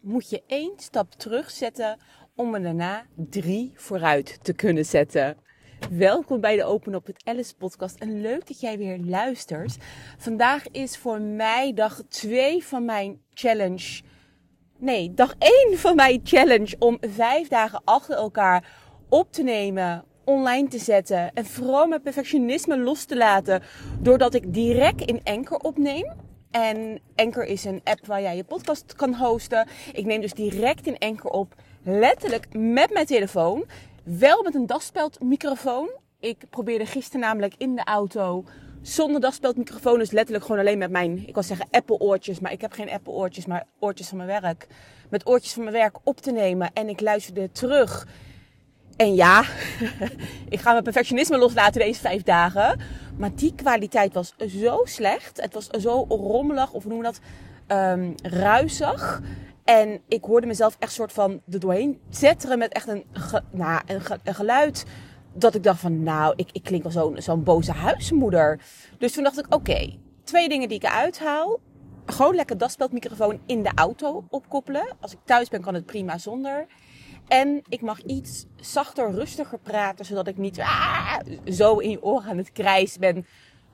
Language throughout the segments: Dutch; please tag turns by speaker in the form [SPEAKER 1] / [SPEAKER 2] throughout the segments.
[SPEAKER 1] moet je één stap terugzetten om er daarna drie vooruit te kunnen zetten. Welkom bij de Open op het Alice podcast en leuk dat jij weer luistert. Vandaag is voor mij dag 2 van mijn challenge. Nee, dag 1 van mijn challenge om vijf dagen achter elkaar op te nemen, online te zetten en vooral mijn perfectionisme los te laten doordat ik direct in Anchor opneem. En Anchor is een app waar jij je podcast kan hosten. Ik neem dus direct in Anchor op, letterlijk met mijn telefoon. Wel met een daspeldmicrofoon. Ik probeerde gisteren namelijk in de auto zonder daspeldmicrofoon. Dus letterlijk gewoon alleen met mijn, ik kan zeggen Apple oortjes. Maar ik heb geen Apple oortjes, maar oortjes van mijn werk. Met oortjes van mijn werk op te nemen. En ik luisterde terug. En ja, ik ga mijn perfectionisme loslaten deze vijf dagen. Maar die kwaliteit was zo slecht. Het was zo rommelig, of noemen we dat? Um, ruisig. En ik hoorde mezelf echt soort van er doorheen zetteren met echt een, nou, een, geluid. Dat ik dacht van, nou, ik, ik klink wel zo'n zo'n boze huismoeder. Dus toen dacht ik, oké, twee dingen die ik eruit haal. Gewoon lekker daspeldmicrofoon in de auto opkoppelen. Als ik thuis ben kan het prima zonder. En ik mag iets zachter, rustiger praten, zodat ik niet ah, zo in je oren aan het krijsen ben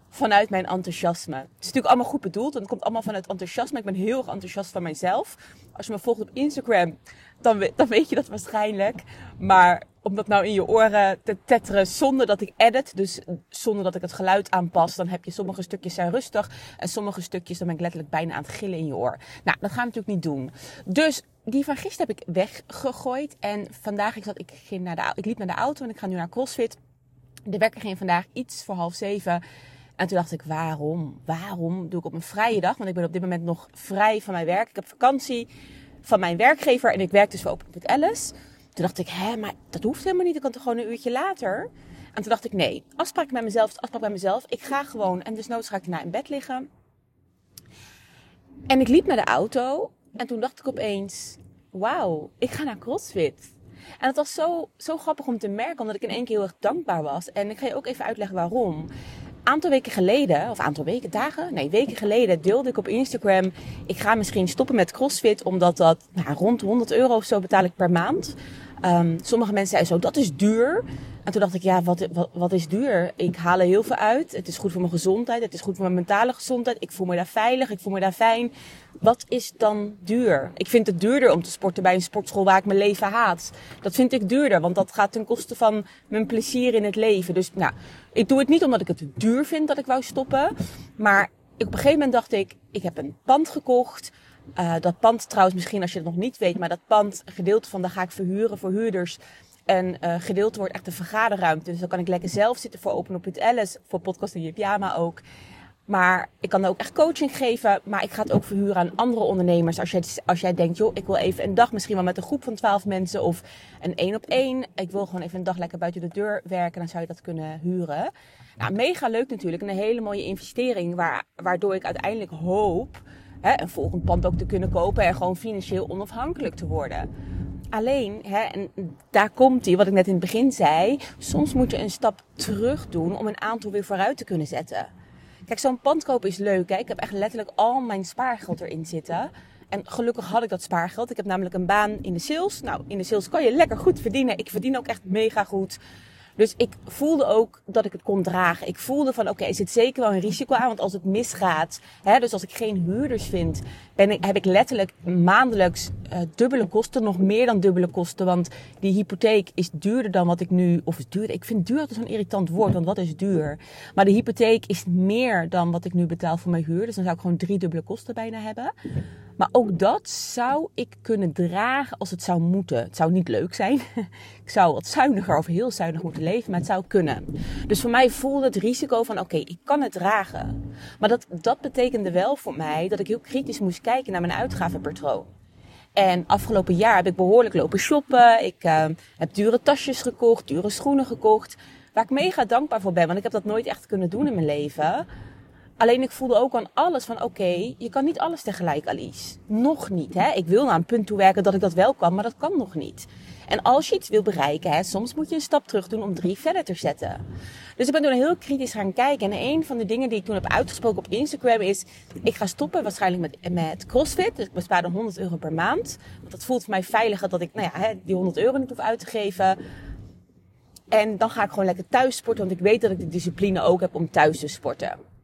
[SPEAKER 1] vanuit mijn enthousiasme. Het is natuurlijk allemaal goed bedoeld, want het komt allemaal vanuit enthousiasme. Ik ben heel erg enthousiast van mijzelf. Als je me volgt op Instagram, dan, dan weet je dat waarschijnlijk. Maar om dat nou in je oren te tetteren zonder dat ik edit, dus zonder dat ik het geluid aanpas, dan heb je sommige stukjes zijn rustig en sommige stukjes dan ben ik letterlijk bijna aan het gillen in je oor. Nou, dat gaan we natuurlijk niet doen. Dus die van gisteren heb ik weggegooid en vandaag ik zat, ik ging naar de, ik liep naar de auto en ik ga nu naar CrossFit. De wekker ging vandaag iets voor half zeven. En toen dacht ik, waarom? Waarom doe ik op een vrije dag? Want ik ben op dit moment nog vrij van mijn werk. Ik heb vakantie van mijn werkgever en ik werk dus voor Open met Alice. Toen dacht ik, hè, maar dat hoeft helemaal niet. Ik kan toch gewoon een uurtje later. En toen dacht ik, nee, afspraak met mezelf, afspraak bij mezelf. Ik ga gewoon, en dus noods ga ik naar in bed liggen. En ik liep naar de auto en toen dacht ik opeens, wauw, ik ga naar CrossFit. En het was zo, zo grappig om te merken, omdat ik in één keer heel erg dankbaar was. En ik ga je ook even uitleggen waarom aantal weken geleden, of aantal weken, dagen, nee, weken geleden deelde ik op Instagram. Ik ga misschien stoppen met CrossFit, omdat dat nou, rond 100 euro of zo betaal ik per maand. Um, sommige mensen zeiden zo, dat is duur. En toen dacht ik, ja, wat, wat, wat, is duur? Ik haal er heel veel uit. Het is goed voor mijn gezondheid. Het is goed voor mijn mentale gezondheid. Ik voel me daar veilig. Ik voel me daar fijn. Wat is dan duur? Ik vind het duurder om te sporten bij een sportschool waar ik mijn leven haat. Dat vind ik duurder, want dat gaat ten koste van mijn plezier in het leven. Dus nou, ik doe het niet omdat ik het duur vind dat ik wou stoppen. Maar op een gegeven moment dacht ik, ik heb een pand gekocht. Uh, dat pand trouwens, misschien als je het nog niet weet, maar dat pand, een gedeelte van, daar ga ik verhuren voor huurders. En uh, gedeelte wordt echt een vergaderruimte. Dus dan kan ik lekker zelf zitten voor Open Up Alice, voor podcast in je pyjama ook. Maar ik kan ook echt coaching geven. Maar ik ga het ook verhuren aan andere ondernemers. Als jij, als jij denkt, joh, ik wil even een dag misschien wel met een groep van twaalf mensen. Of een één op één. Ik wil gewoon even een dag lekker buiten de deur werken. Dan zou je dat kunnen huren. Nou, mega leuk natuurlijk. En een hele mooie investering. Waar, waardoor ik uiteindelijk hoop hè, een volgend pand ook te kunnen kopen. En gewoon financieel onafhankelijk te worden. Alleen, hè, en daar komt hij, wat ik net in het begin zei. Soms moet je een stap terug doen om een aantal weer vooruit te kunnen zetten. Kijk, zo'n pand kopen is leuk. Hè? Ik heb echt letterlijk al mijn spaargeld erin zitten. En gelukkig had ik dat spaargeld. Ik heb namelijk een baan in de sales. Nou, in de sales kan je lekker goed verdienen. Ik verdien ook echt mega goed. Dus ik voelde ook dat ik het kon dragen. Ik voelde van, oké, er zit zeker wel een risico aan. Want als het misgaat, hè, dus als ik geen huurders vind, ben ik, heb ik letterlijk maandelijks uh, dubbele kosten. Nog meer dan dubbele kosten. Want die hypotheek is duurder dan wat ik nu, of is duurder. Ik vind duur altijd zo'n irritant woord, want wat is duur? Maar de hypotheek is meer dan wat ik nu betaal voor mijn huur. Dus dan zou ik gewoon drie dubbele kosten bijna hebben. Maar ook dat zou ik kunnen dragen als het zou moeten. Het zou niet leuk zijn. ik zou wat zuiniger of heel zuinig moeten leven, maar het zou kunnen. Dus voor mij voelde het risico van oké, ik kan het dragen. Maar dat, dat betekende wel voor mij dat ik heel kritisch moest kijken naar mijn uitgavenpatroon. En afgelopen jaar heb ik behoorlijk lopen shoppen. Ik uh, heb dure tasjes gekocht, dure schoenen gekocht. Waar ik mega dankbaar voor ben, want ik heb dat nooit echt kunnen doen in mijn leven. Alleen ik voelde ook aan alles van oké, je kan niet alles tegelijk Alice. Nog niet hè. Ik wil naar een punt toe werken dat ik dat wel kan, maar dat kan nog niet. En als je iets wil bereiken, hè, soms moet je een stap terug doen om drie verder te zetten. Dus ik ben toen heel kritisch gaan kijken. En een van de dingen die ik toen heb uitgesproken op Instagram is... ik ga stoppen waarschijnlijk met, met CrossFit. Dus ik bespaar dan 100 euro per maand. Want dat voelt voor mij veiliger dat ik nou ja, die 100 euro niet hoef uit te geven. En dan ga ik gewoon lekker thuis sporten. Want ik weet dat ik de discipline ook heb om thuis te sporten.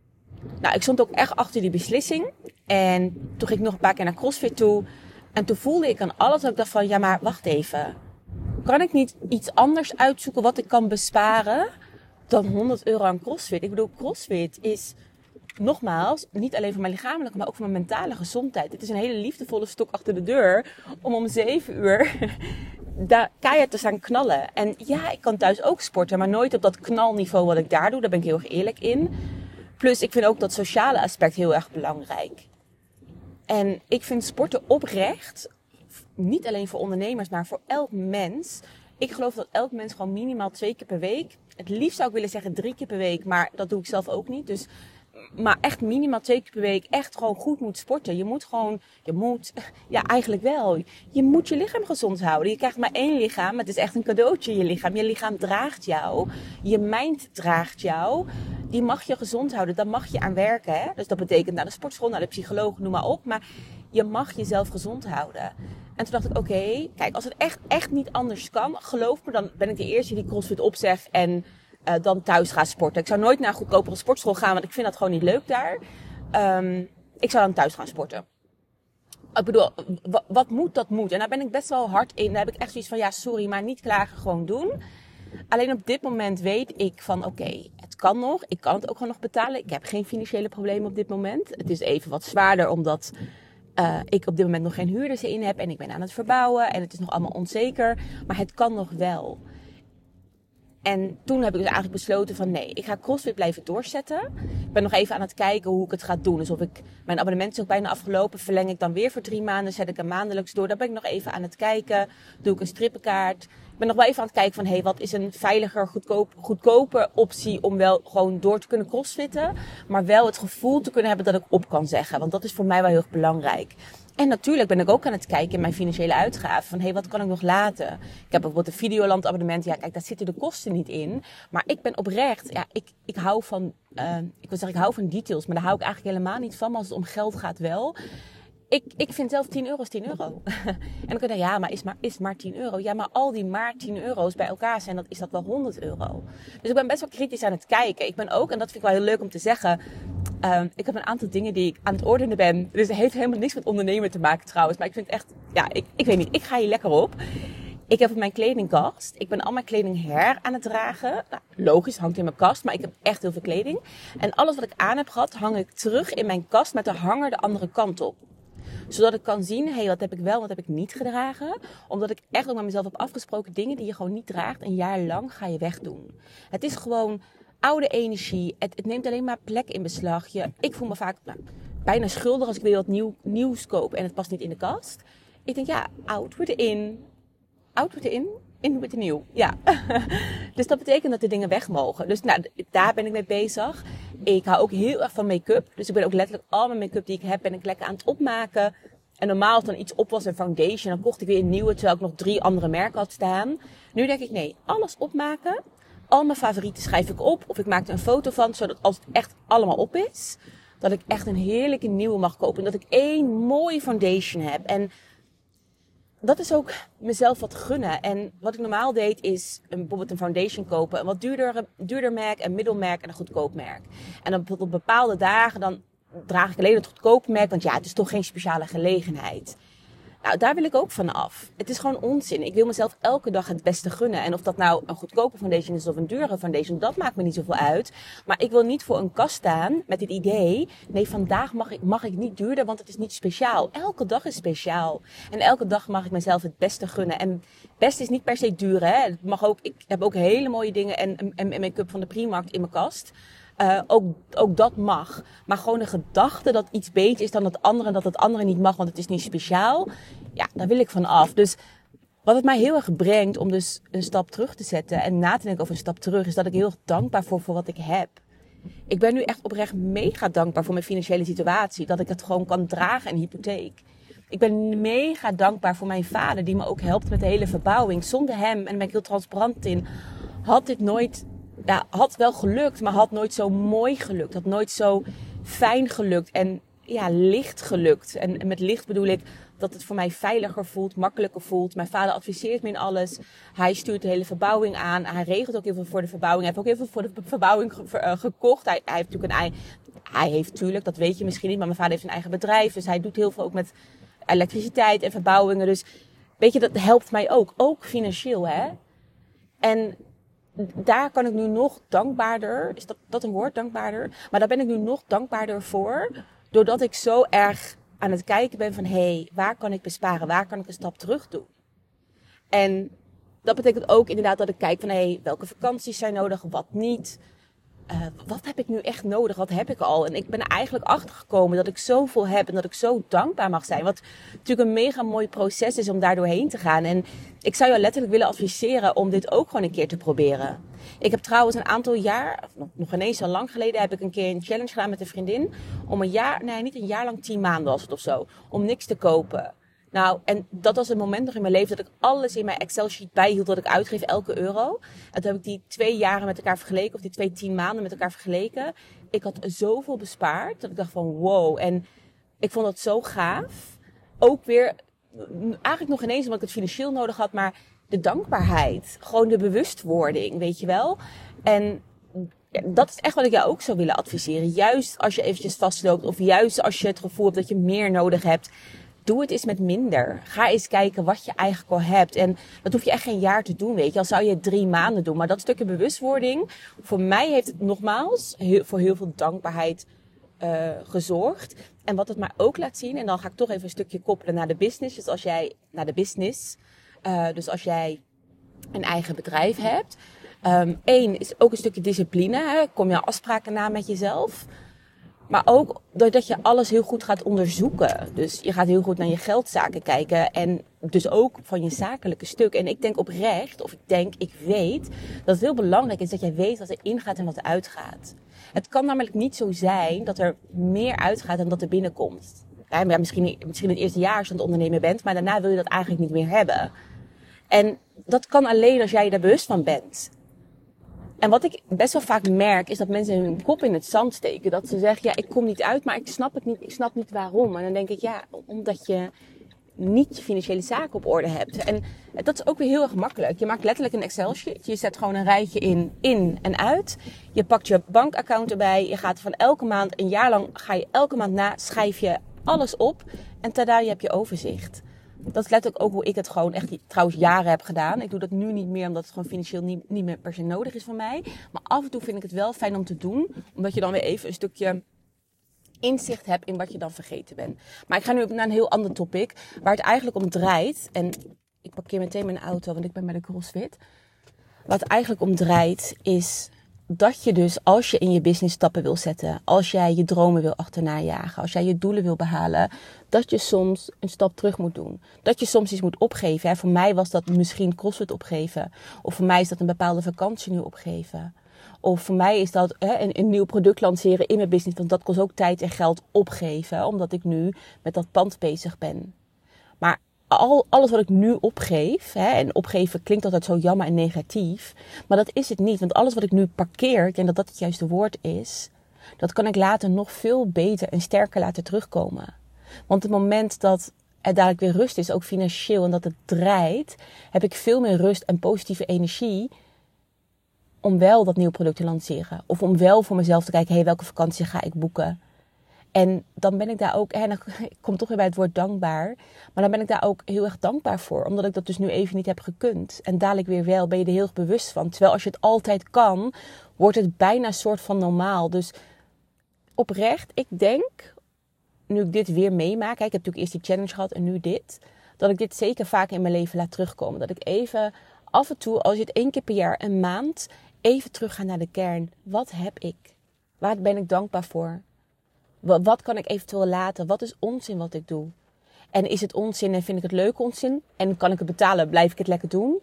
[SPEAKER 1] Nou, ik stond ook echt achter die beslissing. En toen ging ik nog een paar keer naar CrossFit toe. En toen voelde ik aan alles dat ik dacht van... ja, maar wacht even. Kan ik niet iets anders uitzoeken wat ik kan besparen... dan 100 euro aan CrossFit? Ik bedoel, CrossFit is nogmaals, niet alleen voor mijn lichamelijke, maar ook voor mijn mentale gezondheid. Het is een hele liefdevolle stok achter de deur om om 7 uur daar keihard te staan knallen. En ja, ik kan thuis ook sporten, maar nooit op dat knalniveau wat ik daar doe. Daar ben ik heel erg eerlijk in. Plus, ik vind ook dat sociale aspect heel erg belangrijk. En ik vind sporten oprecht, niet alleen voor ondernemers, maar voor elk mens. Ik geloof dat elk mens gewoon minimaal twee keer per week. Het liefst zou ik willen zeggen drie keer per week, maar dat doe ik zelf ook niet. Dus maar echt minimaal twee keer per week echt gewoon goed moet sporten. Je moet gewoon, je moet, ja eigenlijk wel. Je moet je lichaam gezond houden. Je krijgt maar één lichaam. Het is echt een cadeautje, je lichaam. Je lichaam draagt jou. Je mind draagt jou. Die mag je gezond houden. Daar mag je aan werken. Hè? Dus dat betekent naar de sportschool, naar de psycholoog, noem maar op. Maar je mag jezelf gezond houden. En toen dacht ik, oké, kijk, als het echt, echt niet anders kan, geloof me, dan ben ik de eerste die CrossFit opzegt en uh, dan thuis gaan sporten. Ik zou nooit naar een goedkopere sportschool gaan, want ik vind dat gewoon niet leuk daar. Um, ik zou dan thuis gaan sporten. Ik bedoel, wat moet, dat moet. En daar ben ik best wel hard in. Daar heb ik echt zoiets van, ja, sorry, maar niet klagen, gewoon doen. Alleen op dit moment weet ik van, oké, kan nog. Ik kan het ook gewoon nog betalen. Ik heb geen financiële problemen op dit moment. Het is even wat zwaarder, omdat uh, ik op dit moment nog geen huurders in heb. En ik ben aan het verbouwen. En het is nog allemaal onzeker. Maar het kan nog wel. En toen heb ik dus eigenlijk besloten van nee, ik ga CrossFit blijven doorzetten. Ik ben nog even aan het kijken hoe ik het ga doen. Dus of ik, mijn abonnement is ook bijna afgelopen, verleng ik dan weer voor drie maanden, zet ik hem maandelijks door. Daar ben ik nog even aan het kijken. Doe ik een strippenkaart. Ben nog wel even aan het kijken van hé, hey, wat is een veiliger, goedkoop, goedkope optie om wel gewoon door te kunnen crossfitten. Maar wel het gevoel te kunnen hebben dat ik op kan zeggen. Want dat is voor mij wel heel erg belangrijk. En natuurlijk ben ik ook aan het kijken in mijn financiële uitgaven. Van hé, hey, wat kan ik nog laten? Ik heb bijvoorbeeld een Videoland abonnement. Ja, kijk, daar zitten de kosten niet in. Maar ik ben oprecht, ja, ik, ik hou van, uh, ik wil zeggen, ik hou van details. Maar daar hou ik eigenlijk helemaal niet van. Maar als het om geld gaat wel. Ik, ik vind zelf 10 euro is 10 euro. en dan kun je ja, maar is maar, is maar 10 euro. Ja, maar al die maar 10 euro's bij elkaar zijn, dat is dat wel 100 euro. Dus ik ben best wel kritisch aan het kijken. Ik ben ook, en dat vind ik wel heel leuk om te zeggen, uh, ik heb een aantal dingen die ik aan het ordenen ben. Dus het heeft helemaal niks met ondernemen te maken trouwens. Maar ik vind echt, ja, ik, ik weet niet, ik ga hier lekker op. Ik heb op mijn kledingkast. Ik ben al mijn kleding her aan het dragen. Nou, logisch, hangt in mijn kast, maar ik heb echt heel veel kleding. En alles wat ik aan heb gehad, hang ik terug in mijn kast met de hanger de andere kant op zodat ik kan zien, hé, hey, wat heb ik wel, wat heb ik niet gedragen. Omdat ik echt ook met mezelf heb afgesproken, dingen die je gewoon niet draagt, een jaar lang ga je wegdoen. Het is gewoon oude energie. Het, het neemt alleen maar plek in beslag. Je, ik voel me vaak nou, bijna schuldig als ik weer wat nieuw, nieuws koop en het past niet in de kast. Ik denk, ja, oud wordt in. Oud wordt in, in wordt nieuw. Ja. dus dat betekent dat de dingen weg mogen. Dus nou, daar ben ik mee bezig. Ik hou ook heel erg van make-up. Dus ik ben ook letterlijk al mijn make-up die ik heb, ben ik lekker aan het opmaken. En normaal als dan iets op was, een foundation, dan kocht ik weer een nieuwe, terwijl ik nog drie andere merken had staan. Nu denk ik, nee, alles opmaken al mijn favorieten schrijf ik op. Of ik maak er een foto van, zodat als het echt allemaal op is, dat ik echt een heerlijke nieuwe mag kopen. En dat ik één mooie foundation heb. En dat is ook mezelf wat gunnen. En wat ik normaal deed is een, bijvoorbeeld een foundation kopen. Een wat duurder, duurder merk, een middelmerk en een goedkoop merk. En op bepaalde dagen dan draag ik alleen het goedkope merk. Want ja, het is toch geen speciale gelegenheid. Nou, daar wil ik ook van af. Het is gewoon onzin. Ik wil mezelf elke dag het beste gunnen. En of dat nou een goedkope foundation is of een dure foundation, dat maakt me niet zoveel uit. Maar ik wil niet voor een kast staan met het idee, nee, vandaag mag ik, mag ik niet duurder, want het is niet speciaal. Elke dag is speciaal. En elke dag mag ik mezelf het beste gunnen. En best is niet per se duur, hè. Het mag ook, ik heb ook hele mooie dingen en, en, en make-up van de Primark in mijn kast. Uh, ook, ook dat mag. Maar gewoon de gedachte dat iets beter is dan het andere en dat het andere niet mag, want het is niet speciaal. Ja, daar wil ik van af. Dus wat het mij heel erg brengt om dus een stap terug te zetten en na te denken over een stap terug, is dat ik heel erg dankbaar voor, voor wat ik heb. Ik ben nu echt oprecht mega dankbaar voor mijn financiële situatie. Dat ik het gewoon kan dragen, een hypotheek. Ik ben mega dankbaar voor mijn vader, die me ook helpt met de hele verbouwing. Zonder hem, en daar ben ik heel transparant in, had dit nooit, ja, had wel gelukt, maar had nooit zo mooi gelukt. Had nooit zo fijn gelukt en ja, licht gelukt. En, met licht bedoel ik dat het voor mij veiliger voelt, makkelijker voelt. Mijn vader adviseert me in alles. Hij stuurt de hele verbouwing aan. Hij regelt ook heel veel voor de verbouwing. Hij heeft ook heel veel voor de verbouwing eh, gekocht. Hij, hij heeft natuurlijk een. Hij heeft natuurlijk, dat weet je misschien niet, maar mijn vader heeft een eigen bedrijf. Dus hij doet heel veel ook met elektriciteit en verbouwingen. Dus weet je, dat helpt mij ook. Ook financieel, hè. En daar kan ik nu nog dankbaarder, is dat, dat een woord, dankbaarder? Maar daar ben ik nu nog dankbaarder voor, doordat ik zo erg aan het kijken ben van, hé, hey, waar kan ik besparen? Waar kan ik een stap terug doen? En dat betekent ook inderdaad dat ik kijk van, hé, hey, welke vakanties zijn nodig, wat niet? Uh, wat heb ik nu echt nodig? Wat heb ik al? En ik ben eigenlijk achter gekomen dat ik zoveel heb en dat ik zo dankbaar mag zijn. Wat natuurlijk een mega mooi proces is om daar doorheen te gaan. En ik zou je letterlijk willen adviseren om dit ook gewoon een keer te proberen. Ik heb trouwens een aantal jaar, nog, ineens al lang geleden, heb ik een keer een challenge gedaan met een vriendin. Om een jaar, nee niet een jaar lang, tien maanden was het of zo. Om niks te kopen. Nou, en dat was een moment nog in mijn leven dat ik alles in mijn Excel-sheet bijhield dat ik uitgeef elke euro. En toen heb ik die twee jaren met elkaar vergeleken, of die twee tien maanden met elkaar vergeleken. Ik had zoveel bespaard dat ik dacht van wow. En ik vond dat zo gaaf. Ook weer, eigenlijk nog ineens omdat ik het financieel nodig had, maar de dankbaarheid. Gewoon de bewustwording, weet je wel. En dat is echt wat ik jou ook zou willen adviseren. Juist als je eventjes vastloopt of juist als je het gevoel hebt dat je meer nodig hebt doe het eens met minder. Ga eens kijken wat je eigenlijk al hebt. En dat hoef je echt geen jaar te doen, weet je. Al zou je drie maanden doen. Maar dat stukje bewustwording, voor mij heeft het nogmaals voor heel veel dankbaarheid uh, gezorgd. En wat het mij ook laat zien, en dan ga ik toch even een stukje koppelen naar de business. Dus als jij, naar de business. Uh, dus als jij een eigen bedrijf hebt. Um, één is ook een stukje discipline. Hè? Kom je afspraken na met jezelf. Maar ook doordat je alles heel goed gaat onderzoeken. Dus je gaat heel goed naar je geldzaken kijken. En dus ook van je zakelijke stuk. En ik denk oprecht, of ik denk, ik weet, dat het heel belangrijk is dat jij weet wat er ingaat en wat er uitgaat. Het kan namelijk niet zo zijn dat er meer uitgaat dan dat er binnenkomt. Ja, misschien, misschien het eerste jaar als je aan het ondernemen bent, maar daarna wil je dat eigenlijk niet meer hebben. En dat kan alleen als jij daar bewust van bent. En wat ik best wel vaak merk, is dat mensen hun kop in het zand steken. Dat ze zeggen, ja, ik kom niet uit, maar ik snap het niet, ik snap niet waarom. En dan denk ik, ja, omdat je niet je financiële zaken op orde hebt. En dat is ook weer heel erg makkelijk. Je maakt letterlijk een Excel-sheet. Je zet gewoon een rijtje in, in en uit. Je pakt je bankaccount erbij. Je gaat van elke maand, een jaar lang, ga je elke maand na, schrijf je alles op. En tada, je hebt je overzicht dat is letterlijk ook hoe ik het gewoon echt trouwens jaren heb gedaan. Ik doe dat nu niet meer omdat het gewoon financieel niet, niet meer per se nodig is voor mij. Maar af en toe vind ik het wel fijn om te doen. Omdat je dan weer even een stukje inzicht hebt in wat je dan vergeten bent. Maar ik ga nu naar een heel ander topic. Waar het eigenlijk om draait. En ik parkeer meteen mijn auto, want ik ben bij de CrossFit. Wat eigenlijk om draait is dat je dus als je in je business stappen wil zetten, als jij je dromen wil achterna jagen, als jij je doelen wil behalen, dat je soms een stap terug moet doen. Dat je soms iets moet opgeven. Hè. Voor mij was dat misschien CrossFit opgeven. Of voor mij is dat een bepaalde vakantie nu opgeven. Of voor mij is dat hè, een, een, nieuw product lanceren in mijn business. Want dat kost ook tijd en geld opgeven. Omdat ik nu met dat pand bezig ben. Al, alles wat ik nu opgeef, hè, en opgeven klinkt altijd zo jammer en negatief, maar dat is het niet. Want alles wat ik nu parkeer, ik denk dat dat het juiste woord is, dat kan ik later nog veel beter en sterker laten terugkomen. Want het moment dat er dadelijk weer rust is, ook financieel, en dat het draait, heb ik veel meer rust en positieve energie om wel dat nieuwe product te lanceren. Of om wel voor mezelf te kijken, hé, hey, welke vakantie ga ik boeken? En dan ben ik daar ook, en ik kom toch weer bij het woord dankbaar. Maar dan ben ik daar ook heel erg dankbaar voor. Omdat ik dat dus nu even niet heb gekund. En dadelijk weer wel, ben je er heel erg bewust van. Terwijl als je het altijd kan, wordt het bijna een soort van normaal. Dus oprecht, ik denk, nu ik dit weer meemaak. ik heb natuurlijk eerst die challenge gehad en nu dit. Dat ik dit zeker vaak in mijn leven laat terugkomen. Dat ik even af en toe, als je het één keer per jaar, een maand, even terug ga naar de kern. Wat heb ik? Waar ben ik dankbaar voor? Wat kan ik eventueel laten? Wat is onzin wat ik doe? En is het onzin en vind ik het leuk onzin? En kan ik het betalen? Blijf ik het lekker doen?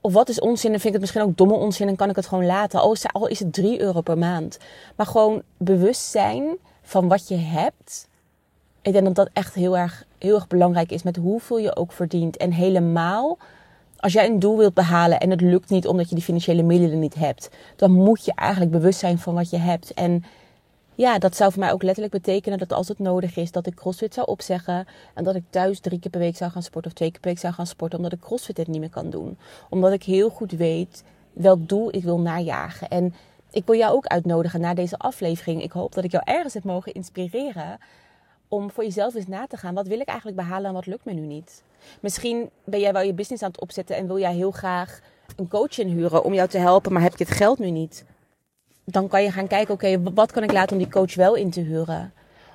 [SPEAKER 1] Of wat is onzin en vind ik het misschien ook domme onzin en kan ik het gewoon laten? Al is het 3 euro per maand. Maar gewoon bewust zijn van wat je hebt. Ik denk dat dat echt heel erg, heel erg belangrijk is met hoeveel je ook verdient. En helemaal als jij een doel wilt behalen en het lukt niet omdat je die financiële middelen niet hebt, dan moet je eigenlijk bewust zijn van wat je hebt. En ja, dat zou voor mij ook letterlijk betekenen dat als het nodig is, dat ik CrossFit zou opzeggen. En dat ik thuis drie keer per week zou gaan sporten of twee keer per week zou gaan sporten, omdat ik CrossFit het niet meer kan doen. Omdat ik heel goed weet welk doel ik wil najagen. En ik wil jou ook uitnodigen naar deze aflevering. Ik hoop dat ik jou ergens heb mogen inspireren om voor jezelf eens na te gaan. Wat wil ik eigenlijk behalen en wat lukt me nu niet? Misschien ben jij wel je business aan het opzetten en wil jij heel graag een coach inhuren om jou te helpen, maar heb je het geld nu niet? Dan kan je gaan kijken, oké, wat kan ik laten om die coach wel in te huren?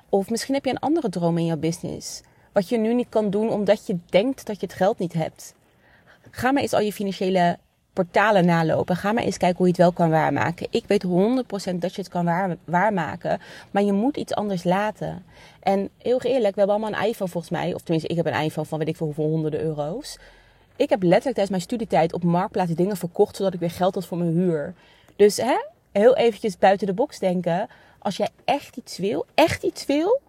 [SPEAKER 1] Of misschien heb je een andere droom in jouw business. Wat je nu niet kan doen omdat je denkt dat je het geld niet hebt. Ga maar eens al je financiële portalen nalopen. Ga maar eens kijken hoe je het wel kan waarmaken. Ik weet 100% dat je het kan waar, waarmaken. Maar je moet iets anders laten. En heel eerlijk, we hebben allemaal een iPhone volgens mij. Of tenminste, ik heb een iPhone van weet ik veel hoeveel honderden euro's. Ik heb letterlijk tijdens mijn studietijd op Marktplaats dingen verkocht. Zodat ik weer geld had voor mijn huur. Dus hè, heel eventjes buiten de box denken. Als jij echt iets wil, echt iets wil,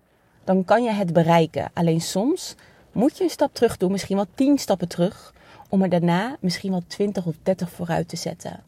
[SPEAKER 1] dan kan je het bereiken. Alleen soms moet je een stap terug doen. Misschien wel tien stappen terug om er daarna misschien wel 20 of 30 vooruit te zetten.